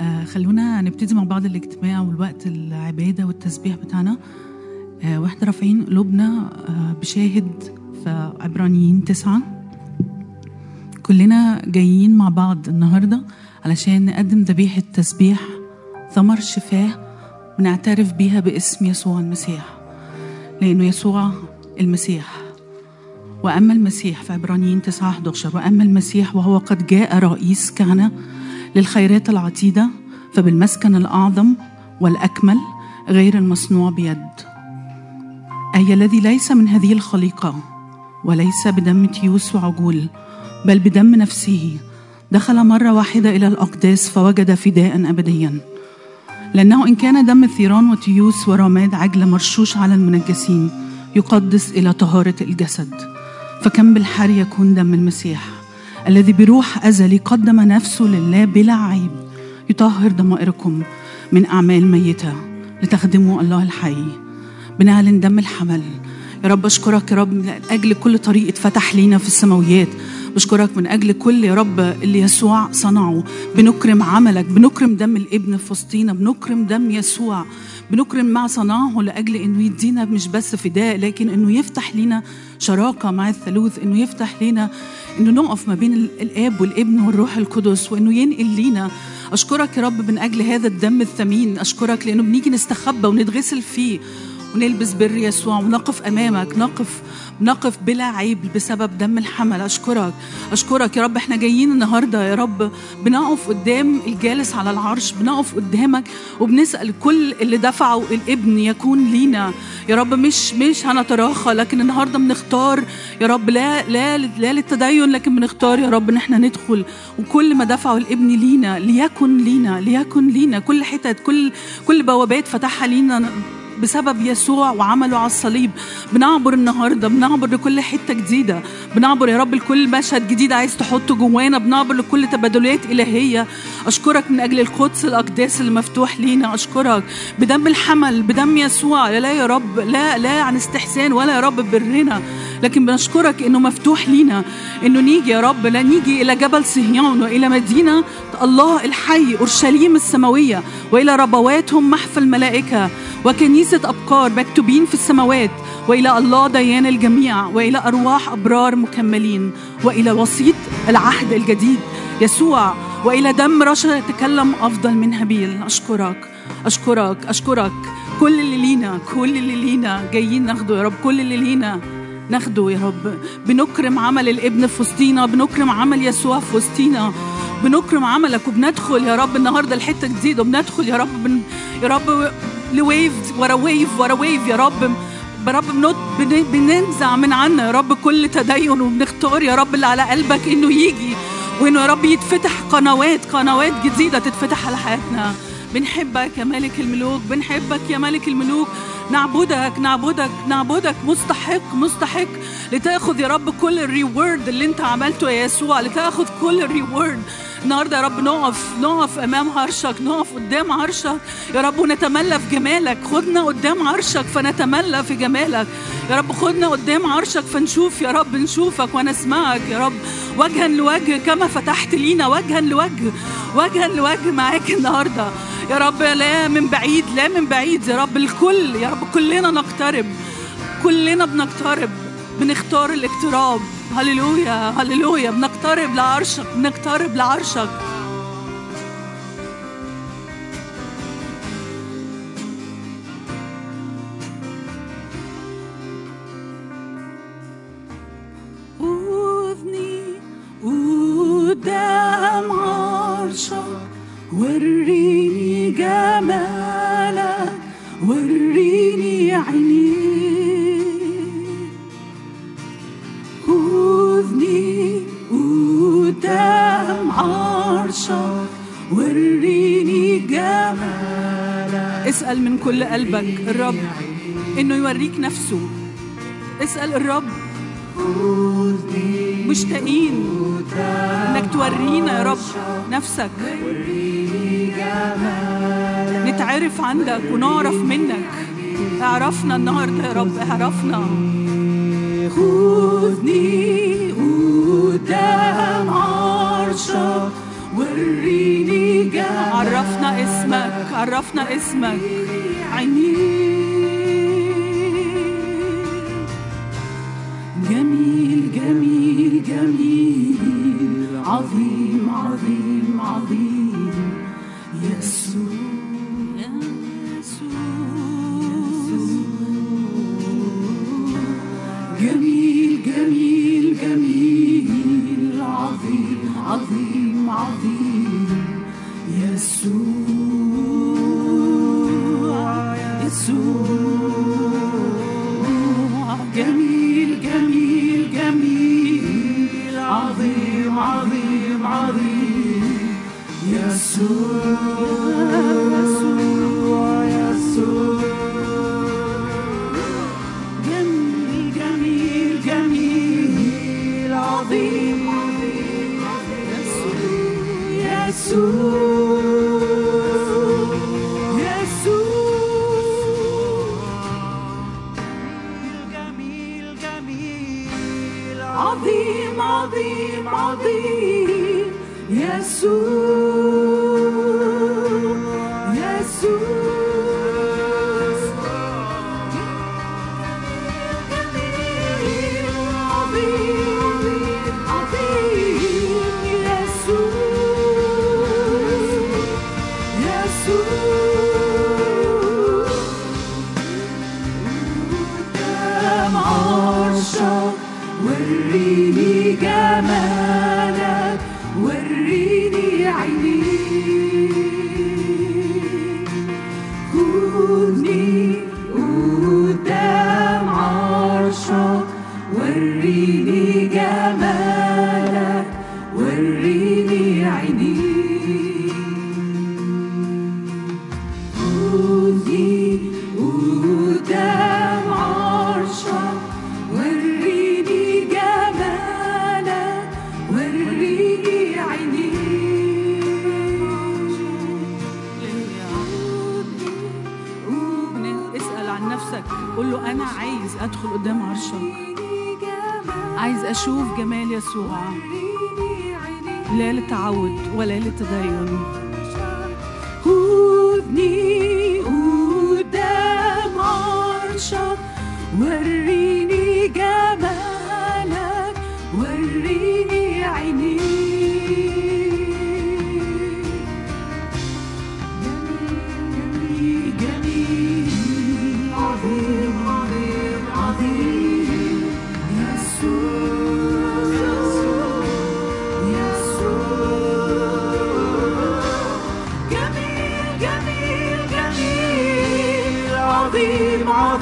آه خلونا نبتدي مع بعض الاجتماع والوقت العبادة والتسبيح بتاعنا. آه وإحنا رافعين قلوبنا آه بشاهد في عبرانيين تسعة. كلنا جايين مع بعض النهاردة علشان نقدم ذبيحة تسبيح ثمر شفاه ونعترف بيها باسم يسوع المسيح. لأنه يسوع المسيح. وأما المسيح في عبرانيين 9 11 وأما المسيح وهو قد جاء رئيس كهنة للخيرات العتيدة فبالمسكن الأعظم والأكمل غير المصنوع بيد. أي الذي ليس من هذه الخليقة وليس بدم تيوس وعجول بل بدم نفسه دخل مرة واحدة إلى الأقداس فوجد فداء أبديا. لأنه إن كان دم ثيران وتيوس ورماد عجل مرشوش على المنجسين يقدس إلى طهارة الجسد. فكم بالحر يكون دم المسيح؟ الذي بروح أزلي قدم نفسه لله بلا عيب. يطهر ضمائركم من أعمال ميتة لتخدموا الله الحي. بنعلن دم الحمل. يا رب أشكرك يا رب من أجل كل طريق اتفتح لينا في السماويات. بشكرك من أجل كل يا رب اللي يسوع صنعه. بنكرم عملك بنكرم دم الابن في وسطينا بنكرم دم يسوع. بنكرم ما صنعه لأجل أنه يدينا مش بس فداء لكن أنه يفتح لنا شراكة مع الثالوث أنه يفتح لنا أنه نقف ما بين الآب والابن والروح القدس وأنه ينقل لينا. أشكرك يا رب من أجل هذا الدم الثمين أشكرك لأنه بنيجي نستخبى ونتغسل فيه. ونلبس بر يسوع ونقف أمامك نقف نقف بلا عيب بسبب دم الحمل. أشكرك أشكرك يا رب. إحنا جايين النهارده يا رب بنقف قدام الجالس على العرش بنقف قدامك وبنسأل كل اللي دفعوا الابن يكون لينا. يا رب مش مش هنتراخى لكن النهارده بنختار يا رب. لا لا لا للتدين لكن بنختار يا رب إن إحنا ندخل. وكل ما دفعوا الابن لينا ليكن لينا ليكن لينا. كل حتت كل كل بوابات فتحها لينا. بسبب يسوع وعمله على الصليب. بنعبر النهارده بنعبر لكل حتة جديدة. بنعبر يا رب لكل مشهد جديد عايز تحطه جوانا. بنعبر لكل تبادلات إلهية. أشكرك من أجل القدس الأقداس اللي مفتوح لينا. أشكرك بدم الحمل بدم يسوع. لا يا رب لا لا عن استحسان ولا يا رب برنا. لكن بنشكرك إنه مفتوح لينا. إنه نيجي يا رب لا نيجي إلى جبل صهيون وإلى مدينة الله الحي أورشليم السماوية وإلى ربواتهم محفى الملائكة. أبكار مكتوبين في السماوات وإلى الله ديان الجميع وإلى أرواح أبرار مكملين وإلى وسيط العهد الجديد يسوع وإلى دم رش يتكلم أفضل من هابيل. أشكرك أشكرك أشكرك. كل اللي لينا كل اللي لينا. جايين ناخده يا رب كل اللي لينا. ناخده يا رب. بنكرم عمل الابن في وسطينا بنكرم عمل يسوع في وسطينا. بنكرم عملك وبندخل يا رب النهارده لحتة جديده وبندخل يا رب بن يا رب ل wave ورا wave ورا wave يا رب يا رب بننزع من عنا يا رب كل تدين وبنختار يا رب اللي على قلبك إنه يجي. وإنه يا رب يتفتح قنوات قنوات جديدة تتفتح على حياتنا. بنحبك يا ملك الملوك بنحبك يا ملك الملوك. نعبدك نعبدك نعبدك. مستحق مستحق. لتأخذ يا رب كل الريورد اللي انت عملته يا يسوع. لتأخذ كل الريورد. النهارده يا رب نقف نقف أمام عرشك نقف قدام عرشك. يا رب ونتملى في جمالك. خدنا قدام عرشك فنتملى في جمالك. يا رب خدنا قدام عرشك فنشوف يا رب نشوفك ونسمعك يا رب. وجها لوجه كما فتحت لينا وجها لوجه وجها لوجه معاك النهارده. يا رب لا من بعيد لا من بعيد يا رب. الكل يا رب كلنا نقترب كلنا بنقترب. بنختار الاقتراب. هللويا هللويا بنقترب لعرشك بنقترب لعرشك. خذني قدام عرشك. وريني جمالك وريني عينيك. عرشك وريني جمالك اسأل من كل قلبك الرب إنه يوريك نفسه. اسأل الرب. مشتاقين إنك تورينا يا رب نفسك. نتعرف عندك ونعرف منك. اعرفنا النهارده يا رب اعرفنا. خذني قدام عرشك. وريني جمالك عرفنا اسمك عرفنا اسمك. عيني. جميل جميل جميل. عظيم عظيم عظيم. يسوع. I'll leave.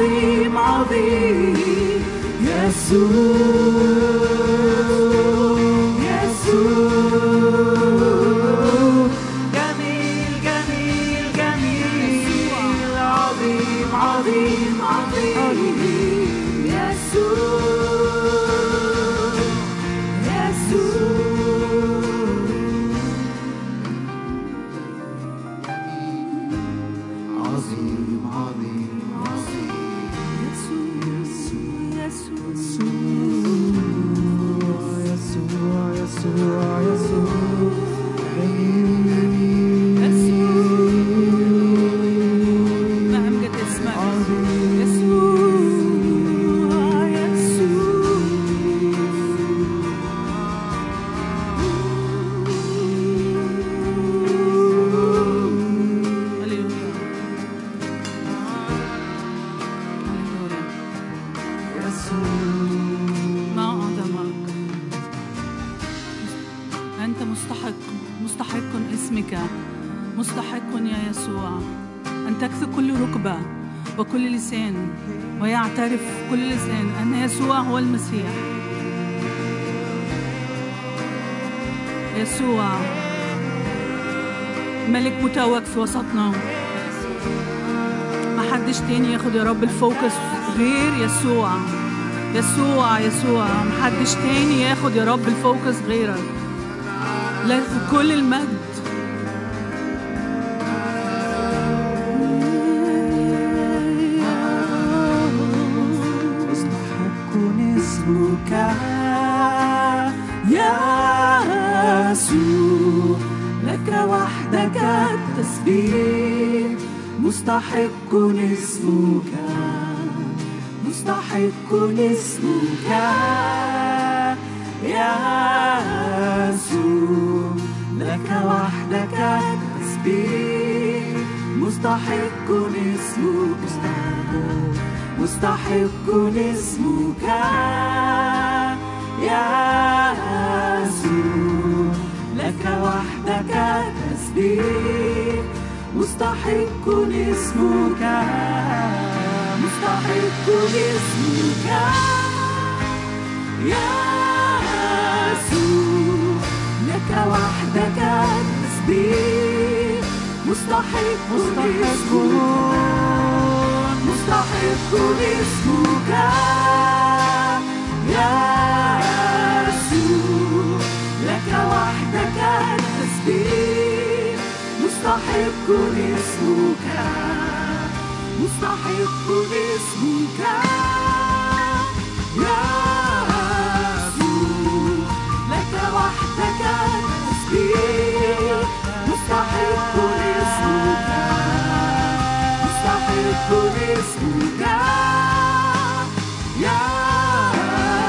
عظيم عظيم. يسوع مفيش تاني ياخد يا رب الفوكس غيرك. لك كل المجد. يا يسوع لك وحدك مستحق اسمك مستحق اسمك يا يسوع لك وحدك تسبيح. مستحق اسمك مستحق اسمك يا يسوع لك وحدك تسبيح. مستحق اسمك يستحق اسمك يا يسوع لك وحدك التسبيح مستحق اسمك مستحق اسمك por esse يا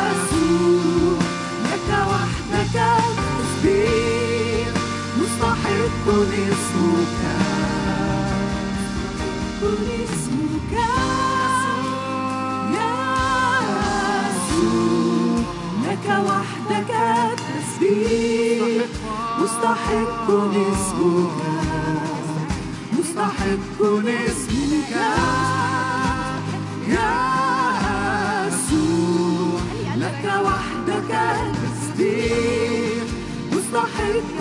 يسوع لك وحدك تسبيح مستحق اسمك مستحق اسمك يا يسوع لك وحدك تسبيح مستحق اسمك مستحق اسمك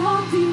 want to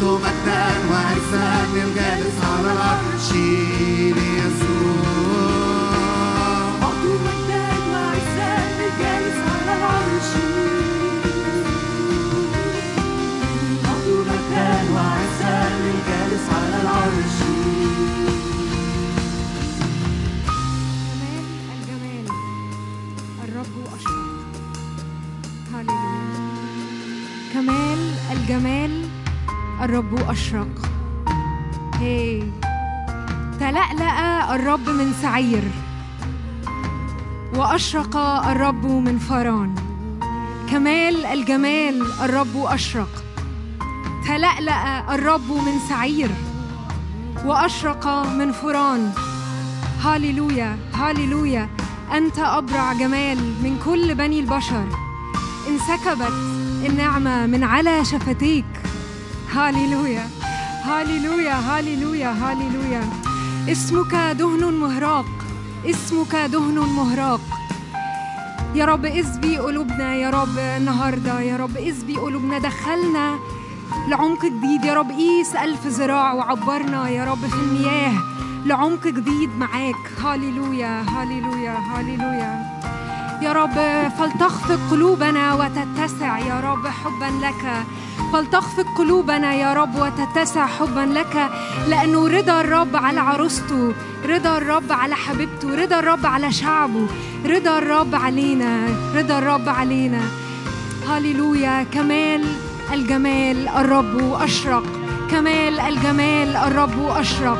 أعلنت مجدا وعزا للجالس على العرش ليسوع على العرش على العرش جمال الجمال. الرب كمال الجمال. الرب أشرق. هي تلألأ الرب من سعير. وأشرق الرب من فران. كمال الجمال الرب أشرق. تلألأ الرب من سعير. وأشرق من فران. هاليلويا هاليلويا. أنت أبرع جمال من كل بني البشر. انسكبت النعمة من على شفتيك. هاليلويا هاليلويا هاليلويا هاليلويا. اسمك دهن مهراق اسمك دهن مهراق. يا رب اسبي قلوبنا يا رب النهارده يا رب اسبي قلوبنا. دخلنا لعمق جديد يا رب قيس ألف ذراع وعبرنا يا رب في المياه لعمق جديد معاك. هاليلويا هاليلويا هاليلويا. يا رب فلتخفق قلوبنا وتتسع يا رب حبا لك. فلتخفق قلوبنا يا رب وتتسع حبا لك. لأنه رضا الرب على عروسته رضا الرب على حبيبته رضا الرب على شعبه رضا الرب علينا رضا الرب علينا. هاليلويا كمال الجمال الرب أشرق. كمال الجمال الرب أشرق.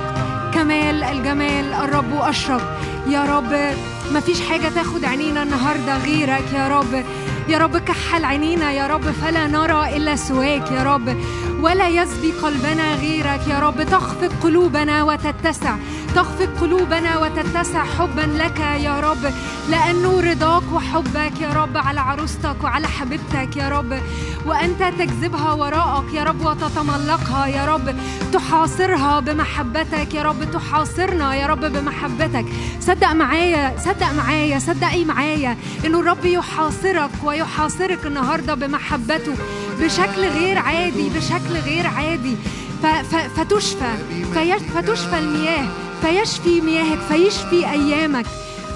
كمال الجمال الرب أشرق. يا رب مفيش حاجة تاخد عينينا النهاردة غيرك يا رب. يا رب كحل عينينا يا رب فلا نرى إلا سواك يا رب. ولا يسبي قلبنا غيرك يا رب. تخفق قلوبنا وتتسع تخفق قلوبنا وتتسع حبا لك يا رب. لأنه رضاك وحبك يا رب على عروستك وعلى حبيبتك يا رب. وأنت تجذبها وراءك يا رب وتتملقها يا رب. تحاصرها بمحبتك يا رب. تحاصرنا يا رب بمحبتك. صدق معايا صدق معايا صدقي معايا إنه الرب يحاصرك ويحاصرك النهارده بمحبته بشكل غير عادي بشكل غير عادي. فتشفى فتشفى المياه فيشفي مياهك فيشفي أيامك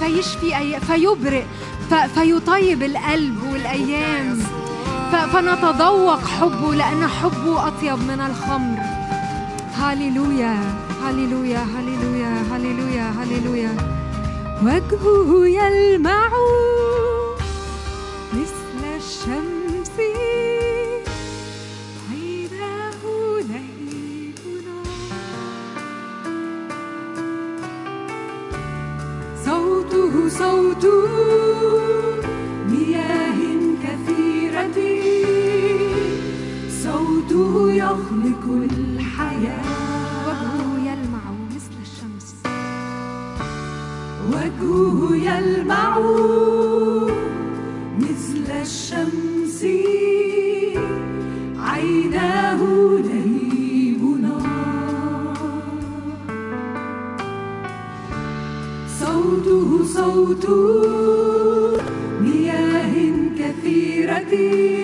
فيشفي أي... فيبرئ ف... فيطيب القلب والأيام. ف... فنتذوق حبه لأن حبه أطيب من الخمر. هاليلويا هاليلويا هاليلويا هاليلويا هاليلويا. وجهه يلمع صوت مياه كثيرة. صوته يخلق الحياة. وجهه يلمع مثل الشمس. وجهه يلمع مثل الشمس. عيناه صوت مياه كثيرة.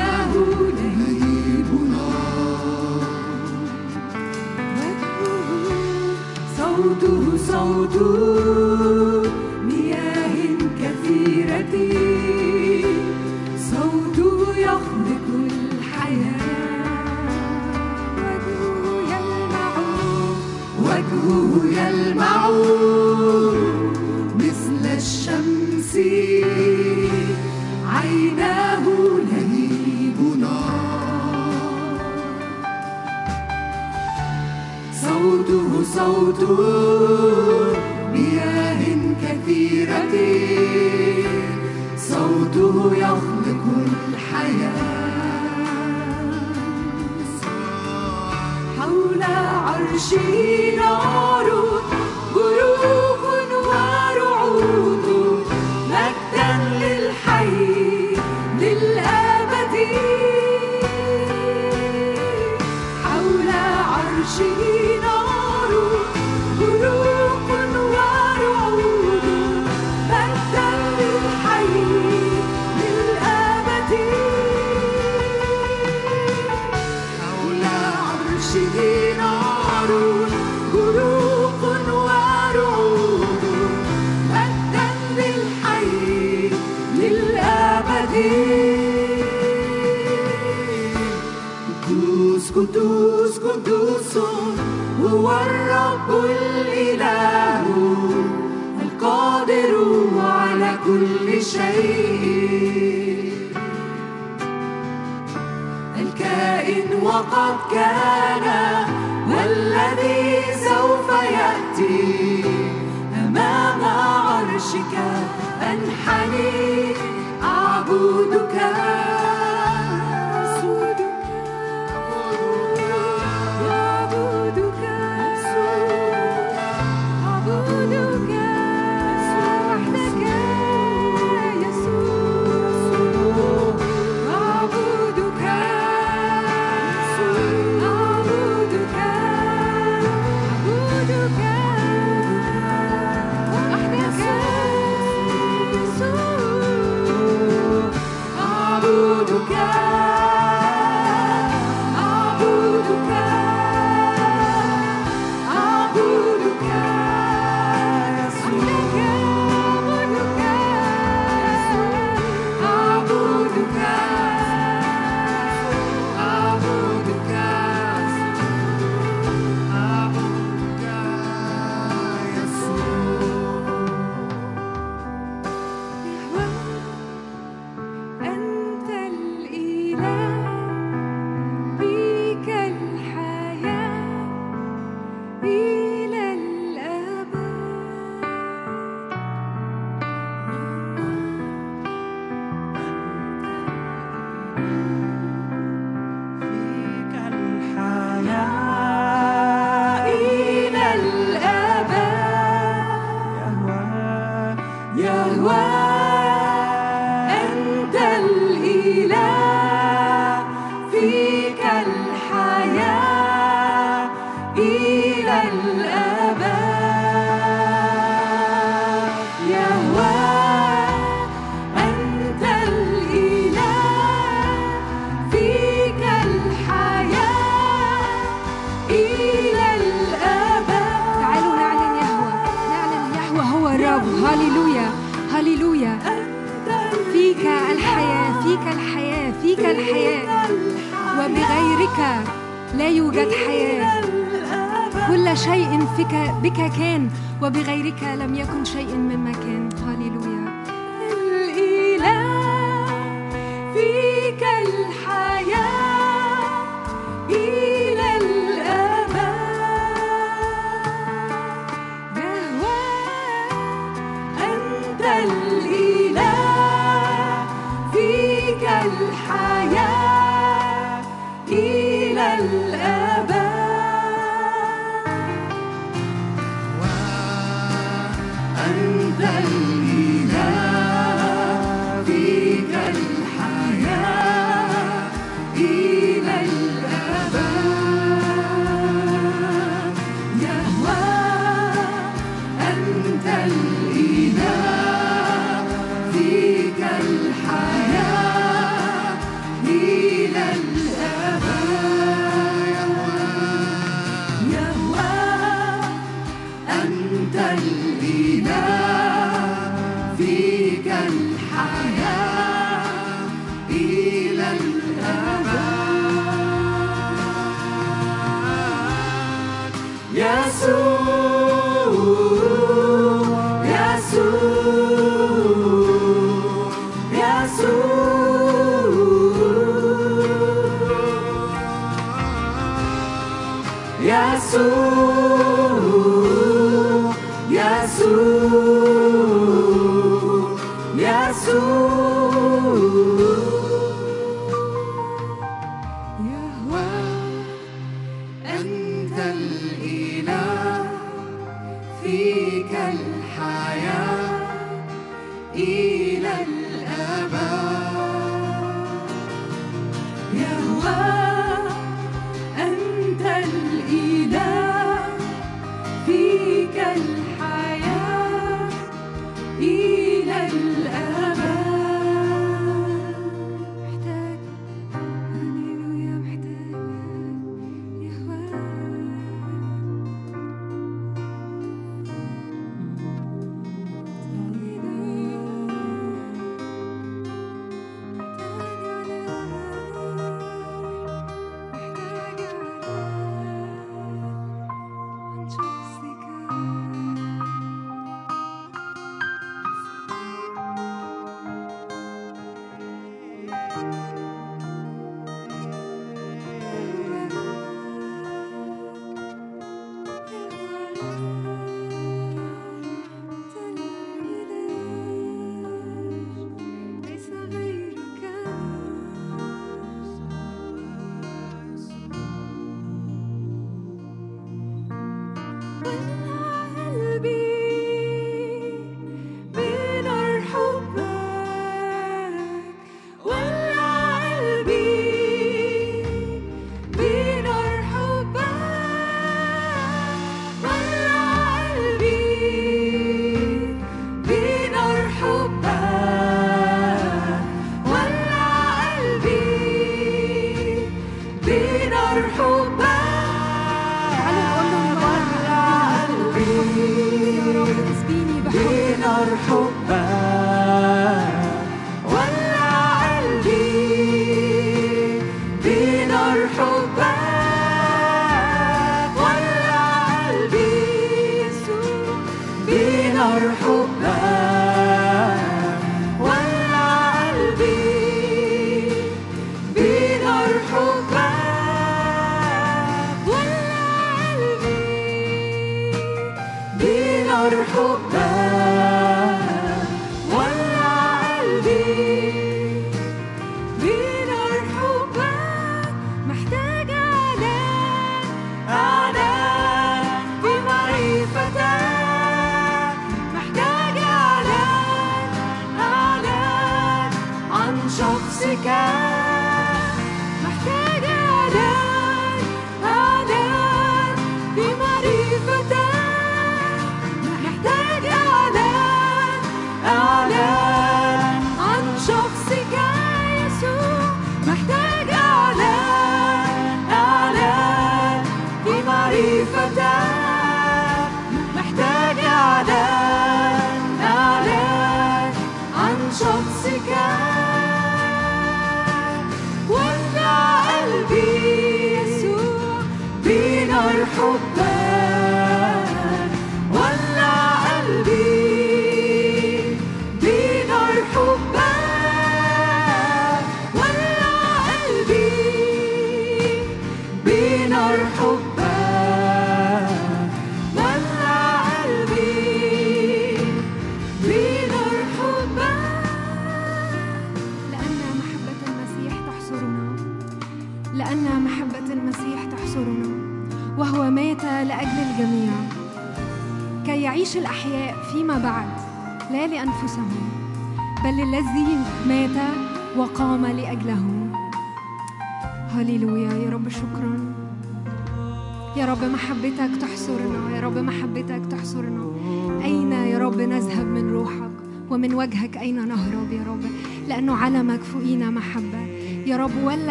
صوته صوت مياه كثيرة. صوته يخلق الحياة. وجهه يلمع. وجهه يلمع. صوت مياه كثيرة. صوته يخلق الحياة. حول عرشه نار الكائن وقد كان والذي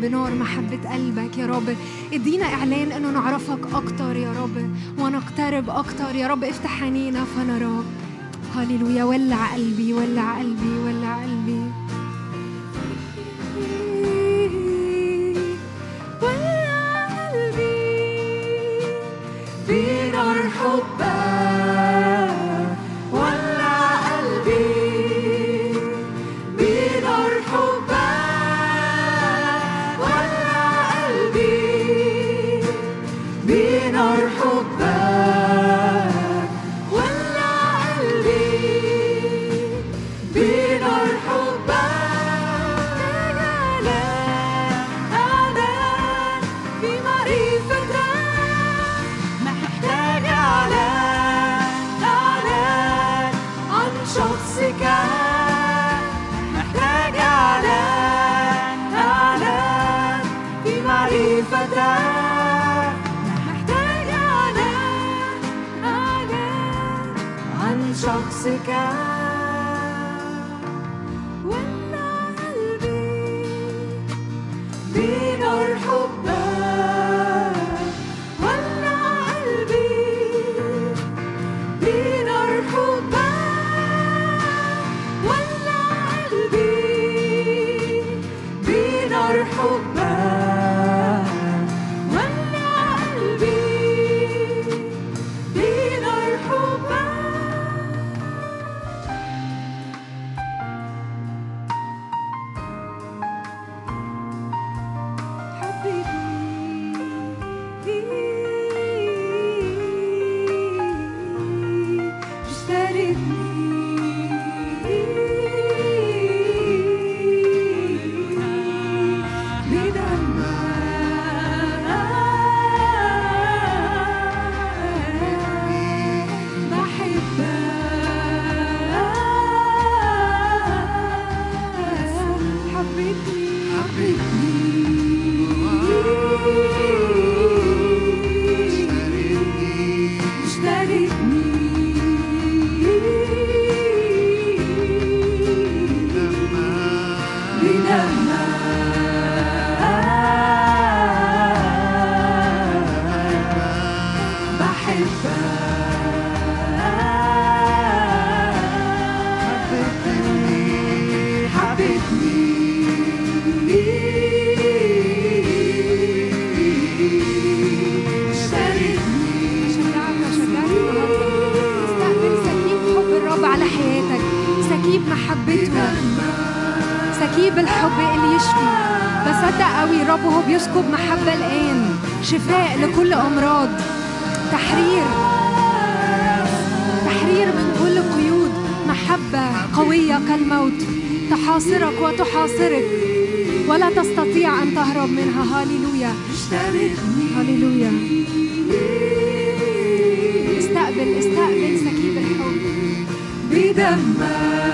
بنار محبة قلبك يا رب. ادينا إعلان أنه نعرفك أكتر يا رب ونقترب أكتر. يا رب افتح عينينا فنراك هللويا ولع قلبي ولع قلبي ولع قلبي. ولع قلبي. بنار حب Yeah. يشفي بصدق قوي الرب وهو بيسكب محبة الآن شفاء لكل أمراض. تحرير. تحرير من كل قيود. محبة قوية كالموت. تحاصرك وتحاصرك. ولا تستطيع أن تهرب منها. هاليلويا. هاليلويا. استقبل استقبل سكيب الحب. بدمك.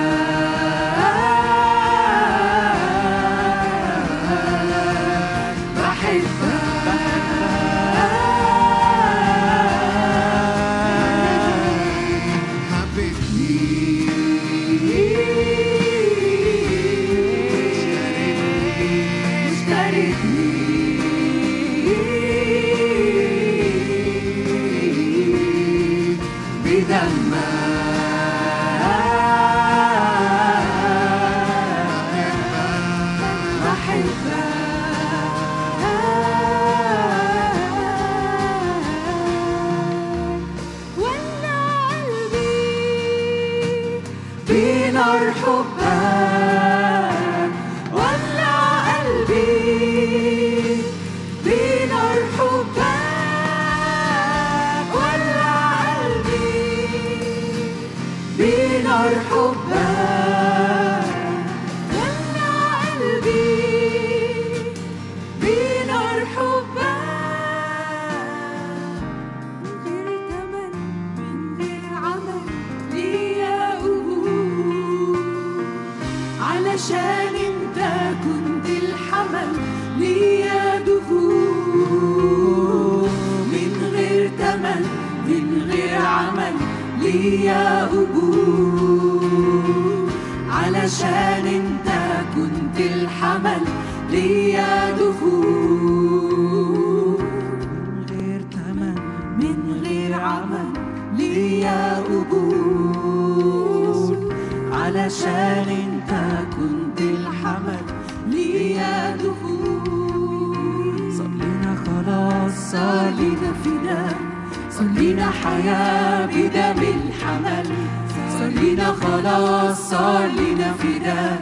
فداء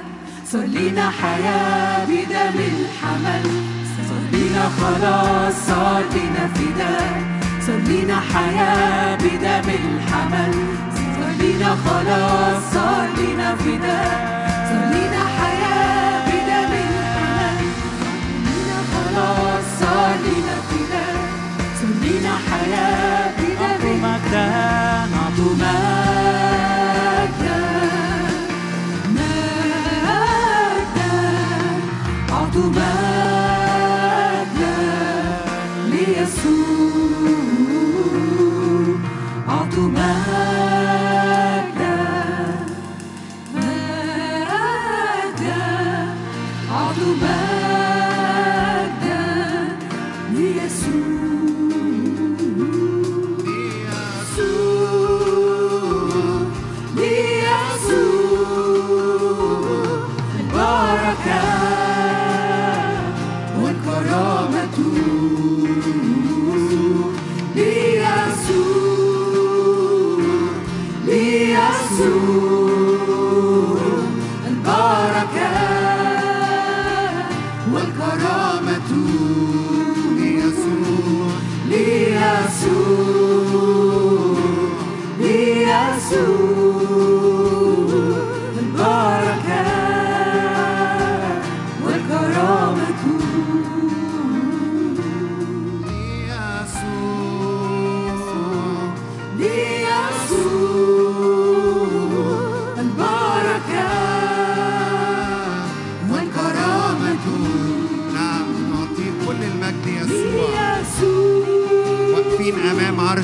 صار لينا حياة بدم الحمل. صار لينا خلاص صار لينا فداء. صار لينا حياة بدم الحمل. صار لينا خلاص صار لينا فداء. صار لينا حياة بدم الحمل. لينا خلاص صار لينا فداء. صار لينا حياة بدم مجدا.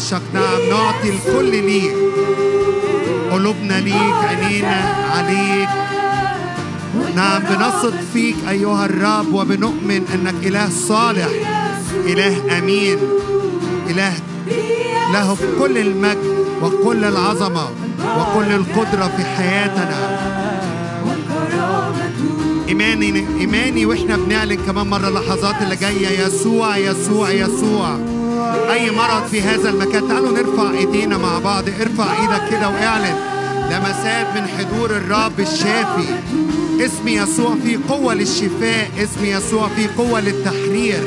عرشك نعم نعطي الكل ليك. قلوبنا ليك عينينا عليك. نعم بنثق فيك أيها الرب وبنؤمن إنك إله صالح إله أمين إله له كل المجد وكل العظمة وكل القدرة في حياتنا. إيماني إيماني وإحنا بنعلن كمان مرة اللحظات اللي جاية. يسوع يسوع يسوع. أي مرض في هذا المكان؟ تعالوا نرفع إيدينا مع بعض. ارفع إيدك كده واعلن. لمسات من حضور الرب الشافي. اسم يسوع فيه قوة للشفاء. اسم يسوع فيه قوة للتحرير.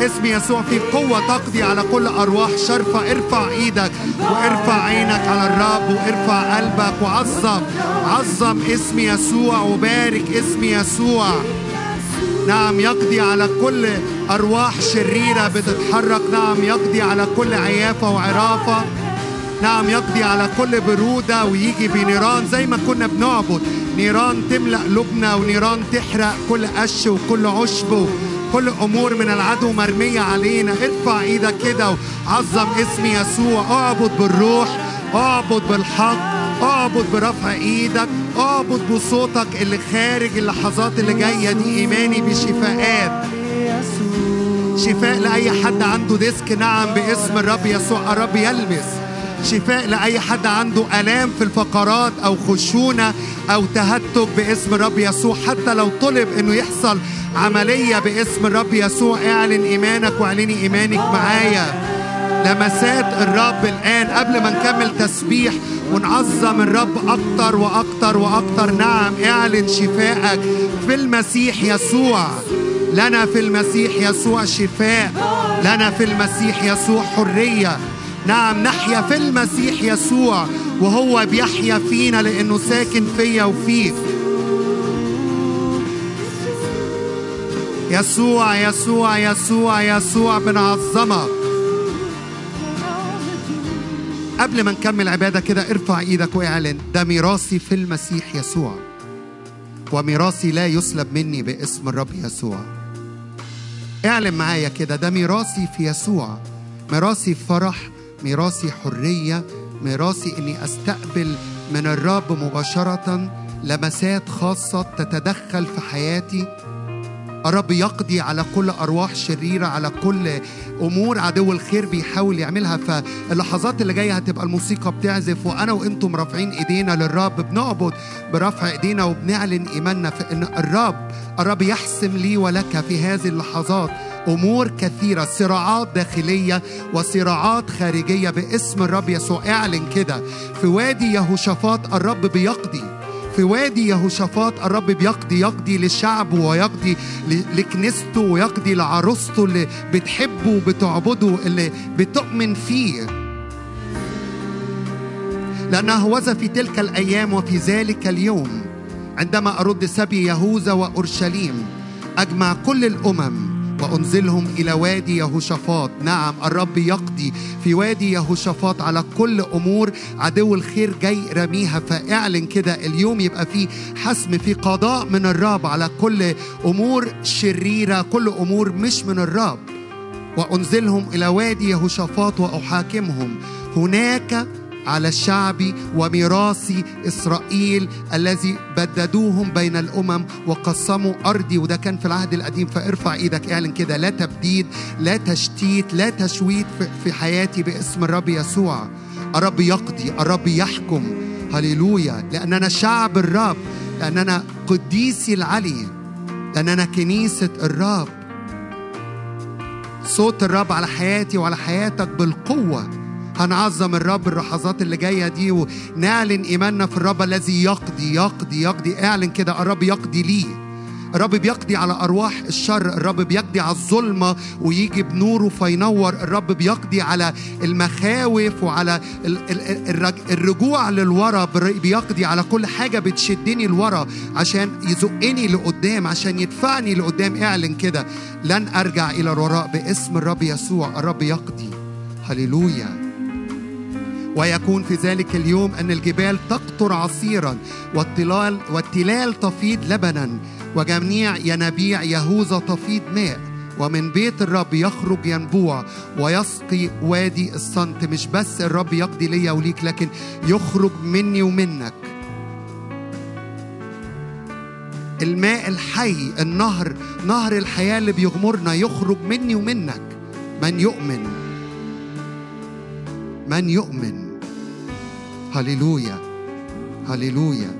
اسم يسوع فيه قوة تقضي على كل أرواح شرفة. ارفع إيدك وارفع عينك على الرب وارفع قلبك وعظم. عظم اسم يسوع وبارك اسم يسوع. نعم يقضي على كل أرواح شريرة بتتحرك. نعم يقضي على كل عيافة وعرافة. نعم يقضي على كل برودة ويجي بنيران زي ما كنا بنعبد. نيران تملأ قلوبنا ونيران تحرق كل قش وكل عشب كل أمور من العدو مرمية علينا. ارفع إيدك كده وعظم اسم يسوع. اعبد بالروح اعبد بالحق. اعبد برفع إيدك اعبد بصوتك اللي خارج اللحظات اللي جاية دي ايماني بشفاءات. شفاء لأي حد عنده ديسك نعم باسم الرب يسوع الرب يلمس. شفاء لأي حد عنده آلام في الفقرات أو خشونة أو تهتك باسم الرب يسوع. حتى لو طلب إنه يحصل عملية باسم الرب يسوع اعلن إيمانك واعلني إيمانك معايا. لمسات الرب الآن قبل ما نكمل تسبيح ونعظم الرب أكتر وأكتر وأكتر. نعم اعلن شفائك في المسيح يسوع. لنا في المسيح يسوع شفاء. لنا في المسيح يسوع حرية. نعم نحيا في المسيح يسوع وهو بيحيا فينا لأنه ساكن فيا وفيك. يسوع يسوع يسوع يسوع بنعظمك. قبل ما نكمل عبادة كده ارفع إيدك واعلن. ده ميراثي في المسيح يسوع. وميراثي لا يسلب مني باسم الرب يسوع. اعلن معايا كده ده ميراثي في يسوع. ميراثي فرح ميراثي حرية ميراثي اني استقبل من الرب مباشرة لمسات خاصة تتدخل في حياتي. الرب يقضي على كل أرواح شريرة على كل أمور عدو الخير بيحاول يعملها. فاللحظات اللي جاية هتبقى الموسيقى بتعزف وأنا وأنتم رافعين إيدينا للرب بنعبد برفع إيدينا وبنعلن إيماننا في إن الرب الرب يحسم لي ولك في هذه اللحظات أمور كثيرة صراعات داخلية وصراعات خارجية باسم الرب يسوع. اعلن كده في وادي يهوشافاط الرب بيقضي. في وادي يهوشافاط الرب بيقضي يقضي لشعبه ويقضي لكنيسته ويقضي لعروسته اللي بتحبه وبتعبده اللي بتؤمن فيه. لأنه هوذا في تلك الأيام وفي ذلك اليوم. عندما أرد سبي يهوذا وأورشليم أجمع كل الأمم وأنزلهم إلى وادي يهوشافاط. نعم الرب يقضي في وادي يهوشافاط على كل أمور. عدو الخير جاي رميها فاعلن كده اليوم يبقى في حسم في قضاء من الرب على كل أمور شريرة كل أمور مش من الرب. وأنزلهم إلى وادي يهوشافاط وأحاكمهم. هناك على الشعب وميراث إسرائيل الذي بددوهم بين الأمم وقسموا أرضي وده كان في العهد القديم. فارفع إيدك اعلن كده. لا تبديد لا تشتيت لا تشويت في- حياتي باسم الرب يسوع. الرب يقضي الرب يحكم. هللويا. لأننا شعب الرب لأننا قديسي العلي لأننا كنيسة الرب. صوت الرب على حياتي وعلى حياتك بالقوة. هنعظم الرب اللحظات اللي جاية دي ونعلن إيماننا في الرب الذي يقضي يقضي يقضي. اعلن كده الرب يقضي لي الرب بيقضي على أرواح الشر الرب بيقضي على الظلمة ويجي بنوره فينور. الرب بيقضي على المخاوف وعلى ال- ال- الرج- الرجوع للورا بيقضي على كل حاجة بتشدني لورا عشان يزقني لقدام عشان يدفعني لقدام. اعلن كده لن أرجع إلى الوراء باسم الرب يسوع. الرب يقضي. هللويا. ويكون في ذلك اليوم أن الجبال تقطر عصيرا والتلال والتلال تفيض لبنا وجميع ينابيع يهوذا تفيض ماء. ومن بيت الرب يخرج ينبوع ويسقي وادي الصمت مش بس الرب يقضي ليا وليك لكن يخرج مني ومنك. الماء الحي النهر نهر الحياة اللي بيغمرنا يخرج مني ومنك. من يؤمن؟ من يؤمن؟ هللويا هللويا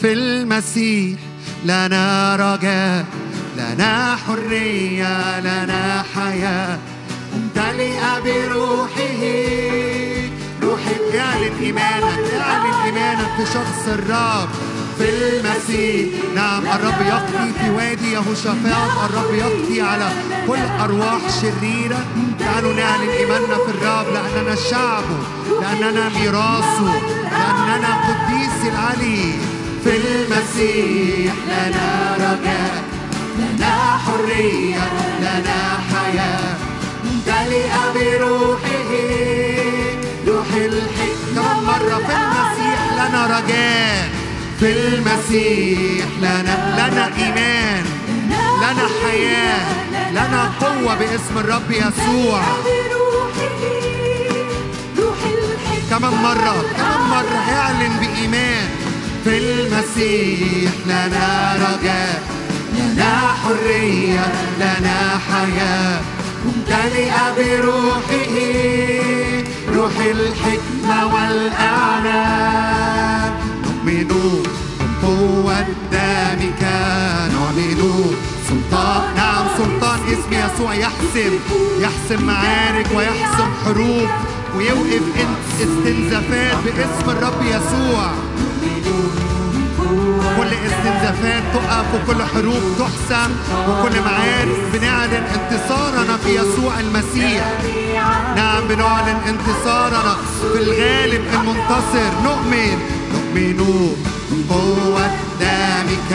في المسيح لنا رجاء لنا حرية لنا حياة. ممتلئة بروحه روح اعلن إيمانك اعلن إيمانك في شخص الرب. في المسيح. نعم الرب يقضي في وادي يهوشافاط. الرب يقضي على كل أرواح شريرة. تعالوا نعلن إيماننا في الرب. لأننا شعبه لأننا ميراثه لأننا قديس العلي. في المسيح لنا رجاء لنا حرية لنا حياة. ممتلئة بروحه روح الحكمة. مرة في المسيح لنا رجاء. في المسيح. لنا لنا إيمان. لنا حياة. لنا قوة باسم الرب يسوع. كمان مرة. كمان مرة. اعلن بإيمان. في المسيح. لنا رجاء. لنا حرية. لنا حياة. ممتلئة بروحه. روح الحكمة والإعلان نؤمن بقوة دمك نعلن سلطان نعم سلطان اسم يسوع. يحسم يحسم معارك ويحسم حروب. ويوقف استنزافات باسم الرب يسوع. كل استنزافات تقف وكل حروب تحسم وكل معارك بنعلن انتصارنا في يسوع المسيح. نعم بنعلن انتصارنا في الغالب المنتصر. نؤمن نؤمن بقوة دمك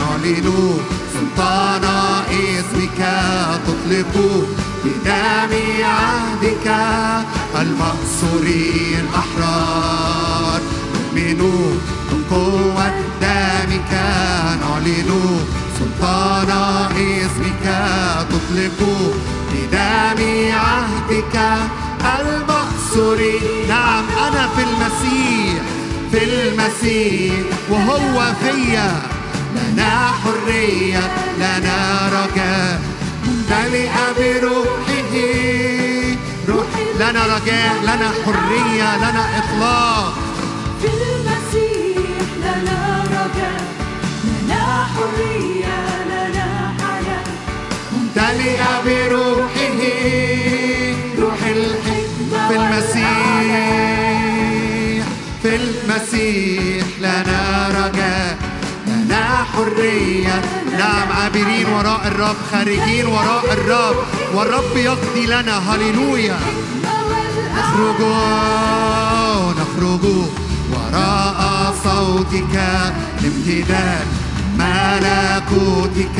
نعلن سلطان اسمك تطلق بدم عهدك المأسورين أحرار نؤمن بقوة دمك نعلن سلطان اسمك تطلق بدم عهدك المأسور نعم أنا في المسيح. في المسيح وهو فيا. لنا حرية لنا رجاء. ممتلئة بروحه. روح لنا رجاء لنا حرية لنا إطلاق في المسيح لنا رجاء. لنا حرية لنا حياة. ممتلئة بروحه. في المسيح لنا رجاء لنا حرية. نعم عابرين وراء الرب خارجين وراء الرب. والرب يقضي لنا. هللويا. نخرج نخرج وراء صوتك. لامتداد ملكوتك.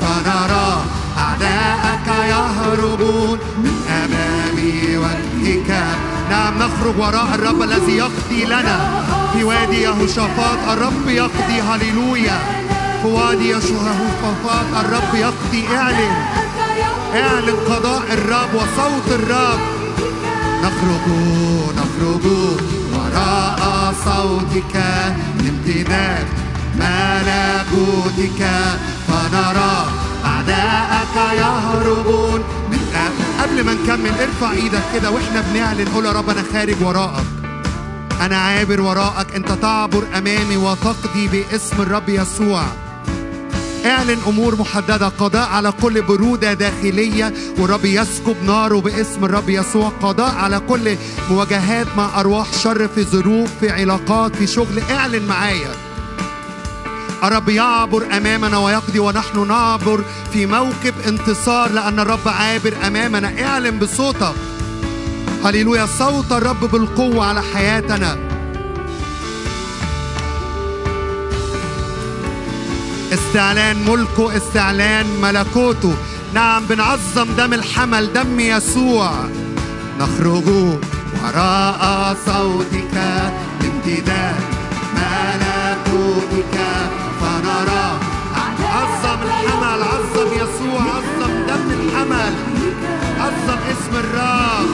فنرى أعداءك يهربون من أمام وجهك. نعم نخرج وراء الرب الذي يقضي لنا في وادي يهوشافاط. الرب يقضي هللويا. في وادي يشوهوفافات الرب يقضي. اعلن اعلن قضاء الرب وصوت الرب. نخرج نخرج وراء صوتك. لامتداد ملكوتك. فنرى أعداءك يهربون قبل ما نكمل ارفع إيدك كده وإحنا بنعلن قول يا رب أنا خارج وراءك. أنا عابر وراءك أنت تعبر أمامي وتقضي باسم الرب يسوع. اعلن أمور محددة قضاء على كل برودة داخلية والرب يسكب ناره باسم الرب يسوع. قضاء على كل مواجهات مع أرواح شر في ظروف في علاقات في شغل. اعلن معايا. الرب يعبر أمامنا ويقضي ونحن نعبر في موكب انتصار لأن الرب عابر أمامنا. اعلن بصوتك. هللويا. صوت الرب بالقوة على حياتنا. استعلان ملكه استعلان ملكوته. نعم بنعظم دم الحمل دم يسوع. نخرج وراء صوتك امتداد ملكوتك. الحمل. عظم يسوع عظم دم الحمل. عظم اسم الرب.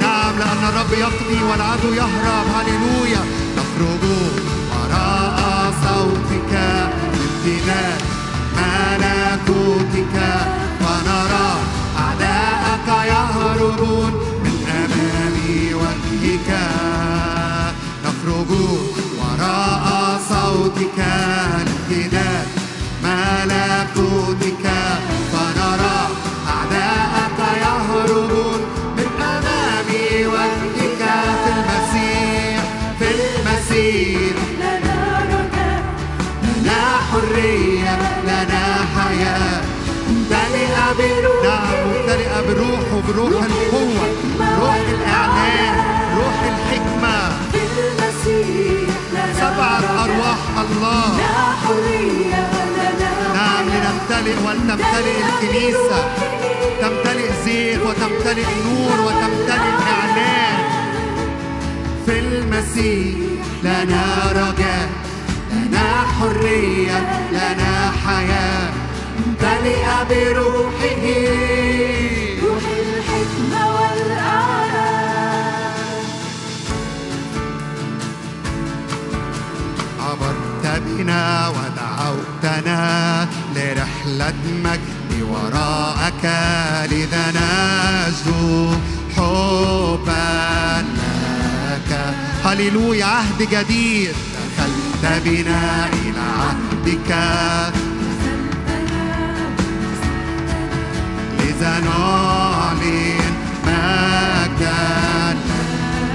نعم الرب يقضي والعدو يهرب. هللويا. نخرج وراء صوتك. امتداد ملكوتك. من أمام وجهك. نخرج وراء صوتك امتداد ملكوتك بروح القوة روح الإعلان روح الحكمة. في المسيح لنا سبعة. أرواح الله. نعم لنمتلئ ولتمتلئ الكنيسة. تمتلئ زيت وتمتلئ نور وتمتلئ إعلان. في المسيح لنا رجاء. لنا حرية لنا حياة. ممتلئة بروحه. هللويا عهد جديد. دخلت بنا إلى عهدك. لذا نعلن مجدا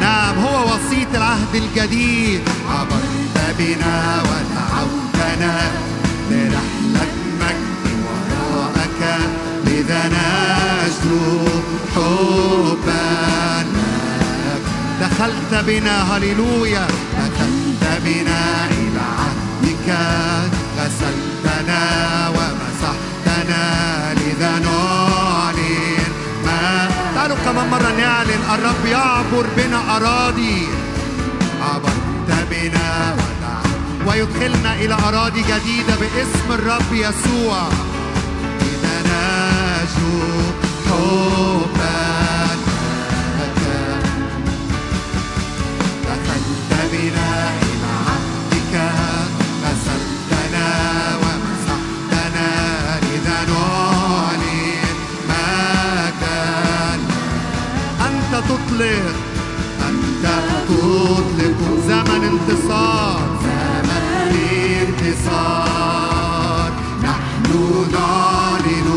نعم هو وسيط العهد الجديد. عبرت بنا ودعوتنا لرحلة مجد وراءك. لذا نجدو حبا لك دخلت بنا هللويا. دخلت بنا إلى عهدك. غسلتنا ومسحتنا لذا نعلن ما تعالوا كمان مرة نعلن الرب يعبر بنا أراضي. عبرت بنا ويدخلنا إلى أراضي جديدة باسم الرب يسوع. إذا نجو حبا تطلق أنت تطلق زمن انتصار. زمن انتصار نحن نعلن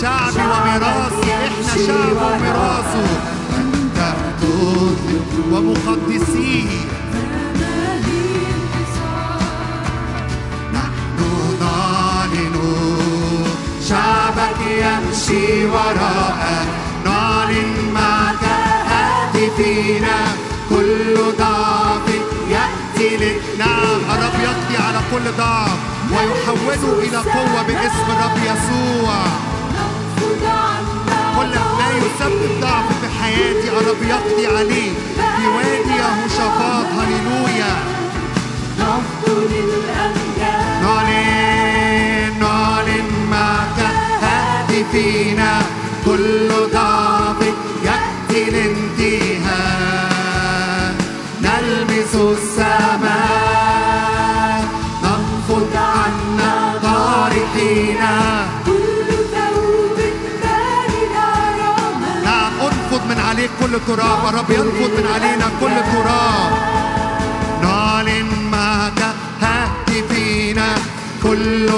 شعبي وميراثي إحنا شعب وميراثه أنت تطلق ومقدسيه نحن شعبك يمشي وراءك هاتفينا كل ضعف يأتي لك نعم الرب يقضي على كل ضعف ويحوله إلى قوة باسم الرب يسوع. كل ما يسبب ضعف في حياتي. الرب يقضي عليه. في وادي يهوشافاط هللويا. نعلن نعلن معك هاتفينا كل ضعف نلمس السماء ننفض عنا كل ثوب رمى نعم انفض من عليك كل تراب. الرب ينفض من علينا كل تراب. نعلن معك هاتفينا. كل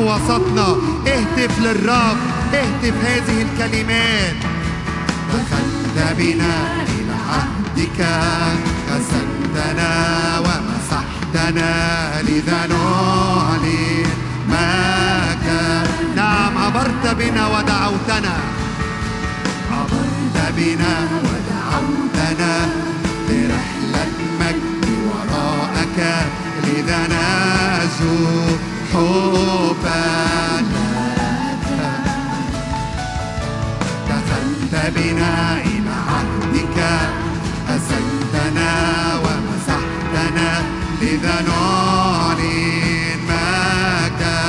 في وسطنا. اهتف للرب اهتف هذه الكلمات. دخلت بنا إلى عهدك غسلتنا ومسحتنا لذا نعلن معك نعم عبرت بنا ودعوتنا. عبرت بنا ودعوتنا لرحلة مجد وراءك لذا نرجو حبا دخلت بنا إلى عهدك أسلتنا ومسحتنا لذا نعلن مجدا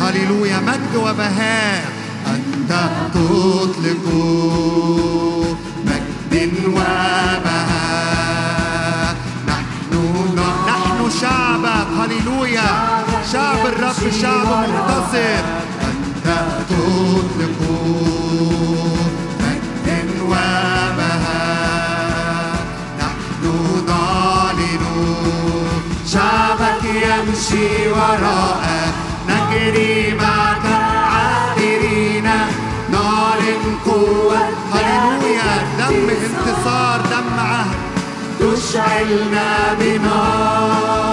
هللويا مجد وبهاء أنت تطلق مجد وبهاء. نحن نحن شعبك هللويا. شعب الرب شعب منتصر أنت تطلق مجد وبهاء نحن نعلن شعبك يمشي وراءك نجري معك عابرين نعلن قوة هللويا دم انتصار دم عهد. تشعلنا بنار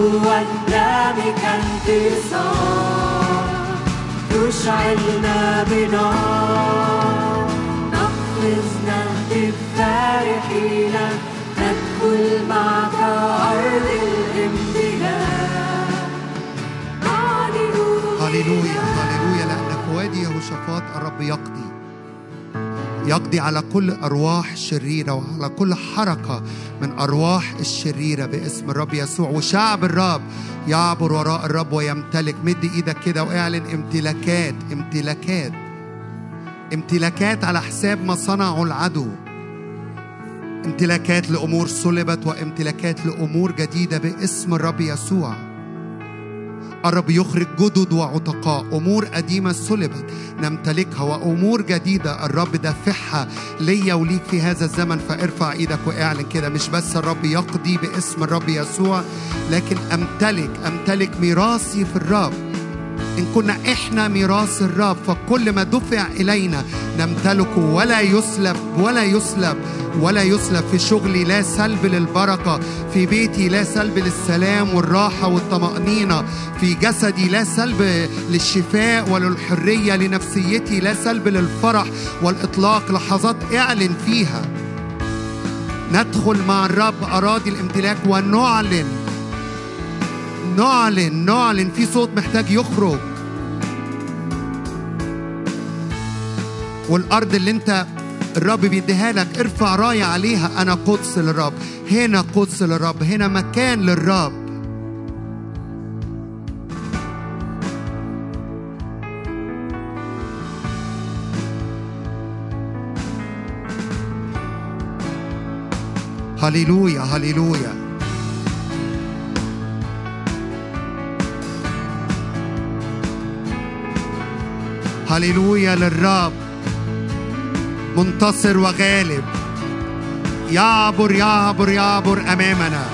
نعلن قوة دمك انتصار تشعلنا بنار. يقضي على كل أرواح شريرة وعلى كل حركة من أرواح الشريرة باسم الرب يسوع. وشعب الرب يعبر وراء الرب ويمتلك. مد إيدك كده وإعلن امتلاكات امتلاكات. امتلاكات على حساب ما صنعه العدو. امتلاكات لأمور صلبت وامتلاكات لأمور جديدة باسم الرب يسوع. الرب يخرج جدد وعتقاء أمور قديمة سلبت. نمتلكها وأمور جديدة. الرب دافعها ليا وليك في هذا الزمن. فارفع إيدك واعلن كده. مش بس الرب يقضي باسم الرب يسوع لكن أمتلك أمتلك ميراثي في الرب. إن كنا إحنا ميراث الرب فكل ما دفع إلينا نمتلكه ولا يسلب ولا يسلب ولا يسلب في شغلي لا سلب للبركة في بيتي لا سلب للسلام والراحة والطمأنينة في جسدي لا سلب للشفاء وللحرية لنفسيتي لا سلب للفرح والإطلاق لحظات اعلن فيها. ندخل مع الرب أراضي الامتلاك ونعلن نعلن نعلن في صوت محتاج يخرج. والأرض اللي انت الرب بيديها لك ارفع راية عليها. أنا قدس للرب هنا قدس للرب هنا مكان للرب. هللويا هللويا. هللويا للرب. منتصر وغالب. يعبر يعبر يعبر أمامنا.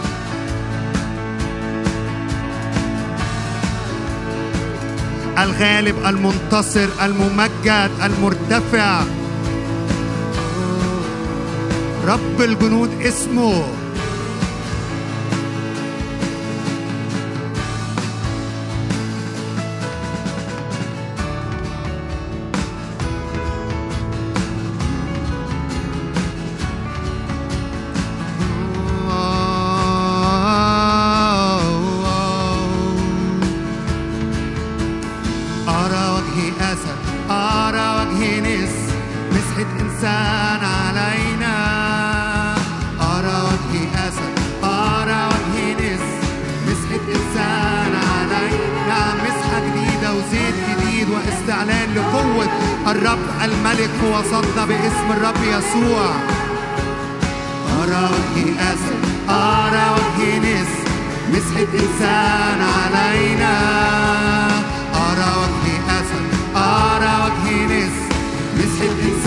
الغالب المنتصر الممجد المرتفع. رب الجنود اسمه. مسحة إنسان علينا. أرى وجه أسد أرى وجه نس. مسحة إنسان علينا. مسحة جديدة وزيت جديد واستعلان لقوة الرب الملك في وسطنا باسم الرب يسوع. أرى وجه أسد أرى وجه نس. مسحة إنسان علينا. أرى وجه أسد أرى وجه نس. مسحة إنسان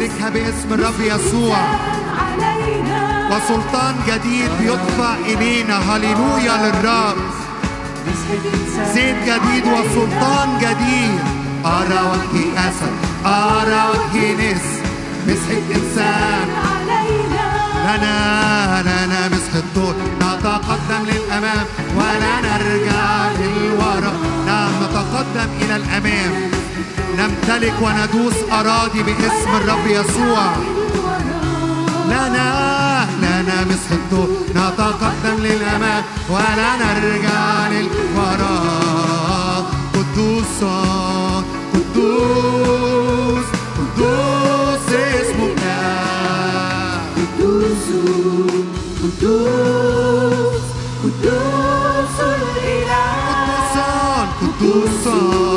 نمتلكها باسم الرب يسوع. وسلطان جديد بيدفع إلينا هللويا للرب. زيت جديد وسلطان جديد. أرى وجه أسد أرى وجه نس مسحة إنسان لنا لنا مسح الطول. نتقدم للأمام ولا نرجع للوراء نتقدم إلى الأمام. نمتلك وندوس أراضي باسم الرب يسوع. لنا لنا مسح الطول نتقدم للأمام ولا نرجع للوراء قدوس قدوس قدوس اسمك. قدوس قدوس قدوس الإله. قدوس قدوس.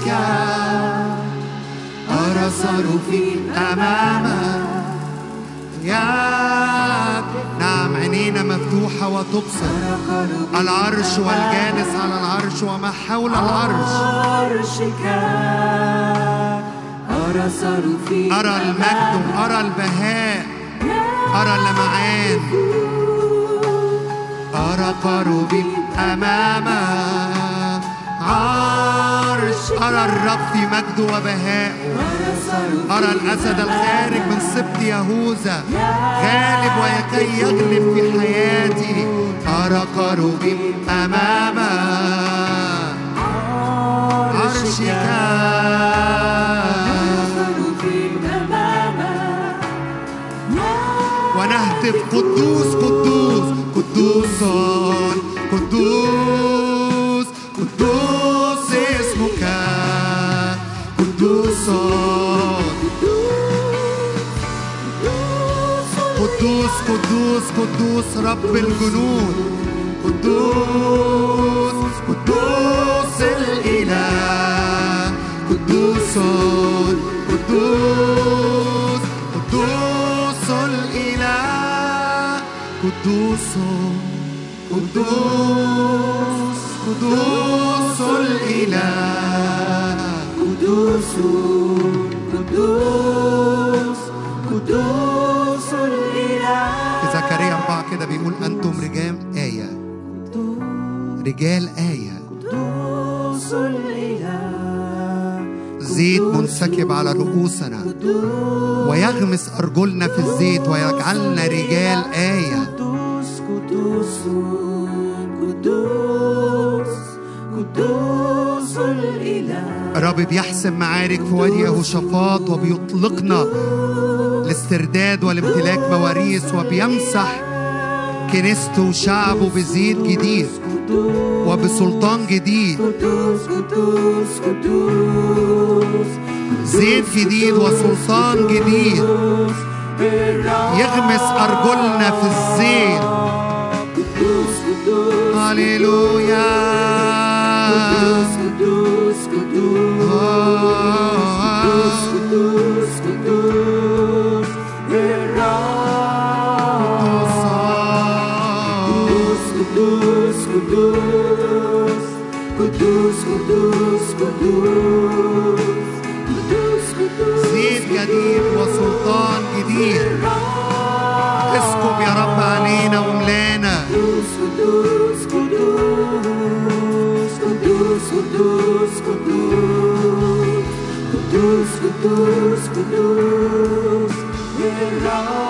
عرشك أرى صاروخين أمام يا نعم عينينا مفتوحة وتبصر. العرش والجالس على العرش وما حول العرش. عرشك. أرى صاروخين أرى المجد أرى البهاء. أرى اللمعان. أرى قروبين أمام عرش أرى الرب في مجده وبهائه أرى الأسد الخارج من سبط يهوذا. غالب ويكي يغلب في حياتي. أرى قروبين أمام عرشك. ونهتف قدوس قدوس قدوس قدوس. قدوس قدوس قدوس رب الجنود. قدوس قدوس الإله. قدوس قدوس قدوس الإله. قدوس قدوس قدوس الإله. قدوس قدوس قدوس الإله. زكريا أربعة كده بيقول أنتم رجال آية. رجال آية. قدوس الإله. زيت منسكب على رؤوسنا. ويغمس أرجلنا في الزيت ويجعلنا رجال آية. قدوس قدوس قدوس قدوس الإله الرب بيحسم معارك في وادي يهوشافاط وبيطلقنا الاسترداد والامتلاك مواريث وبيمسح كنيسته وشعبه بزيت جديد وبسلطان جديد. زيت جديد وسلطان جديد. يغمس أرجلنا في الزيت. هللويا. lose. Kudus, Kudus, Kudus, Kudus,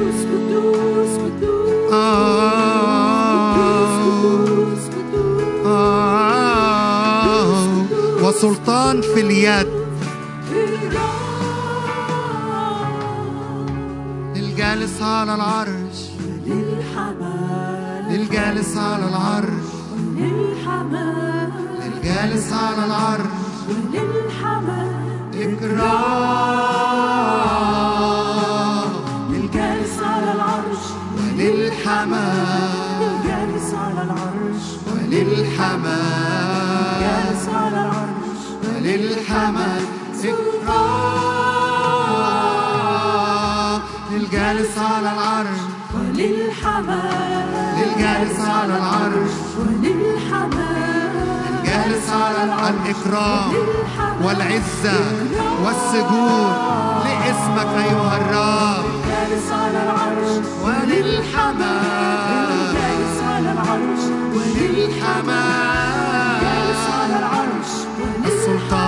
وسلطان في اليد. الجالس على العرش. الجالس على العرش. الجالس على العرش. إكرام الجالس على العرش. وللحمام الجالس على العرش. وللحمام وللحمام إكرام للجالس على العرش. وللحمام. للجالس على العرش. وللحمام. جالس على الإكرام والعزة والسجود لاسمك أيها الرب. جالس على العرش. وللحمام. جالس على العرش. للحمام جالس على العرش. السلطان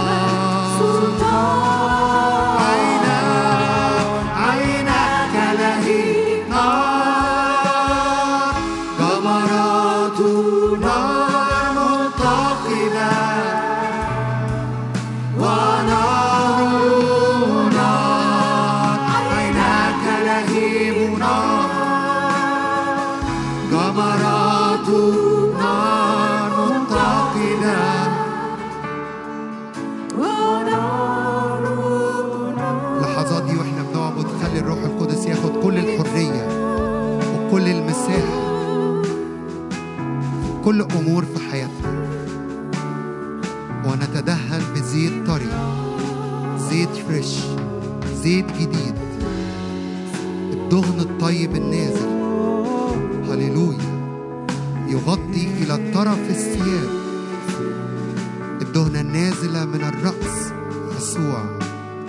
أعلى من الرأس يسوع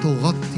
تغطي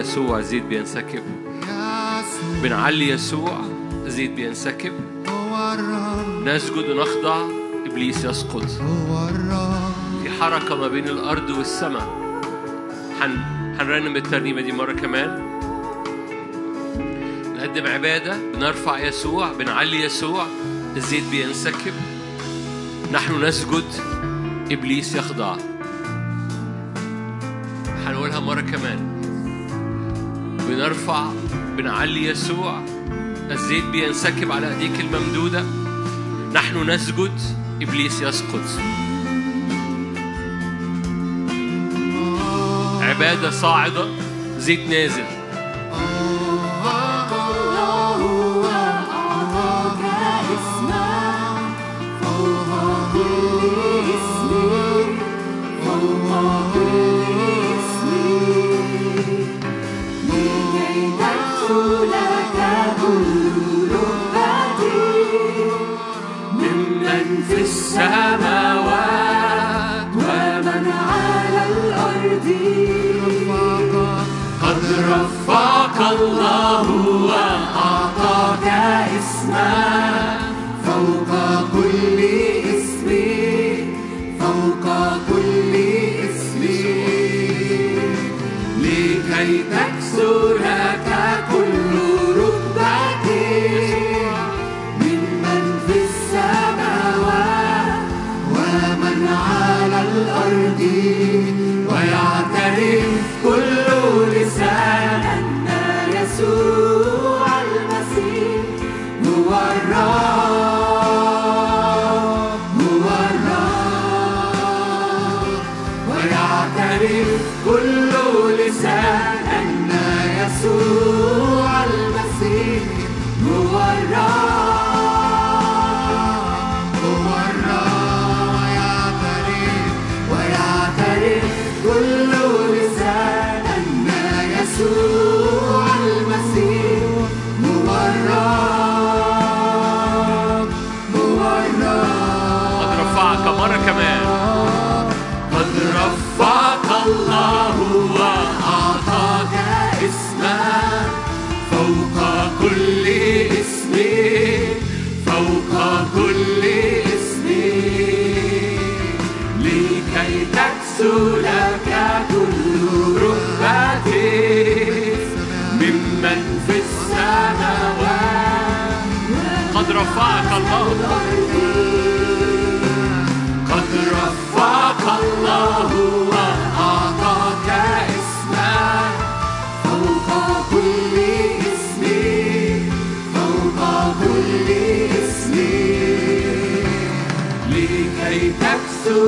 يسوع زيد بينسكب. بنعلي يسوع زيد بينسكب. نسجد ونخضع إبليس يسقط. في حركة ما بين الأرض والسماء. هن... هنرنم الترنيمة دي مرة كمان. نقدم عبادة بنرفع يسوع بنعلي يسوع الزيت بينسكب. نحن نسجد إبليس يخضع. هنقولها مرة كمان. بنرفع بنعلي يسوع. الزيت بينسكب على أيديك الممدودة. نحن نسجد. إبليس يسقط. عبادة صاعدة. زيت نازل. السماوات ومن على الأرض. قد رفعك الله وأعطاك اسما فوق كل اسم فوق كل اسم. لكي تكسر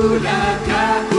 لك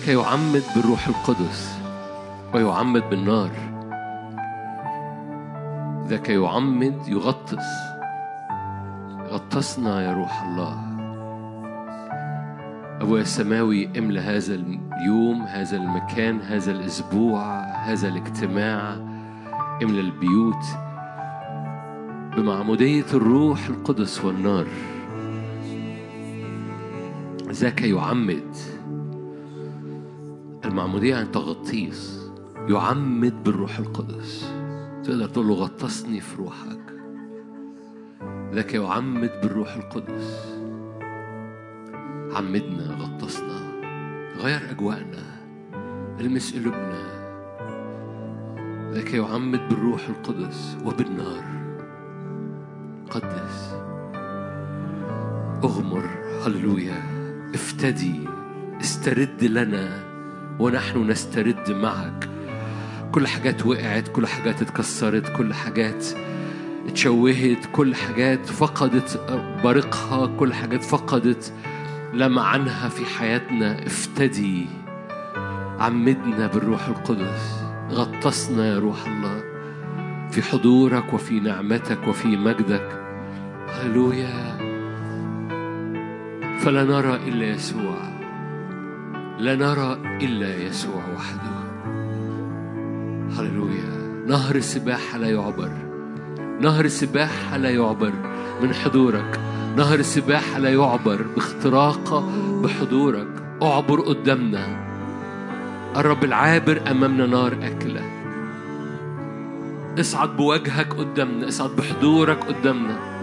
ذاك يعمد بالروح القدس ويعمد بالنار. ذاك يعمد يغطس. غطسنا يا روح الله. أبويا السماوي املى هذا اليوم هذا المكان هذا الأسبوع هذا الاجتماع. املى البيوت بمعمودية الروح القدس والنار. ذاك يعمد. المعمودية عن تغطيس يعمد بالروح القدس. تقدر تقول له غطسني في روحك. ذاك يعمد بالروح القدس. عمدنا غطسنا غير أجواءنا المس قلوبنا ذاك يعمد بالروح القدس وبالنار. قدس. أغمر هللويا. افتدي استرد لنا ونحن نسترد معك. كل حاجات وقعت كل حاجات اتكسرت كل حاجات اتشوهت كل حاجات فقدت بريقها كل حاجات فقدت لمعنها في حياتنا. افتدي عمدنا بالروح القدس. غطسنا يا روح الله في حضورك وفي نعمتك وفي مجدك. هللويا. فلا نرى إلا يسوع. لا نرى إلا يسوع وحده. هللويا. نهر السباحه لا يعبر. نهر السباحه لا يعبر من حضورك. نهر السباحه لا يعبر باختراق بحضورك. أعبر قدامنا. الرب العابر أمامنا نار أكلة. اصعد بوجهك قدامنا. اصعد بحضورك قدامنا.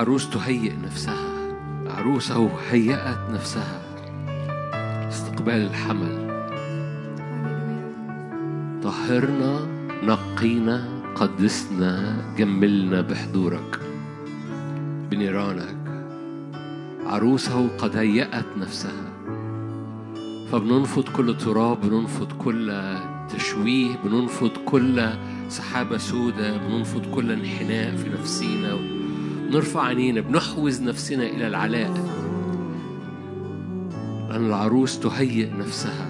العروس تهيئ نفسها. عروسه هيأت نفسها. استقبال الحمل. طهرنا نقينا قدسنا جملنا بحضورك. بنيرانك. عروسه قد هيأت نفسها. فبننفض كل تراب بننفض كل تشويه بننفض كل سحابة سوداء بننفض كل انحناء في نفسينا. نرفع عينينا بنحوز نفسنا إلى العلاء. لأن العروس تهيئ نفسها.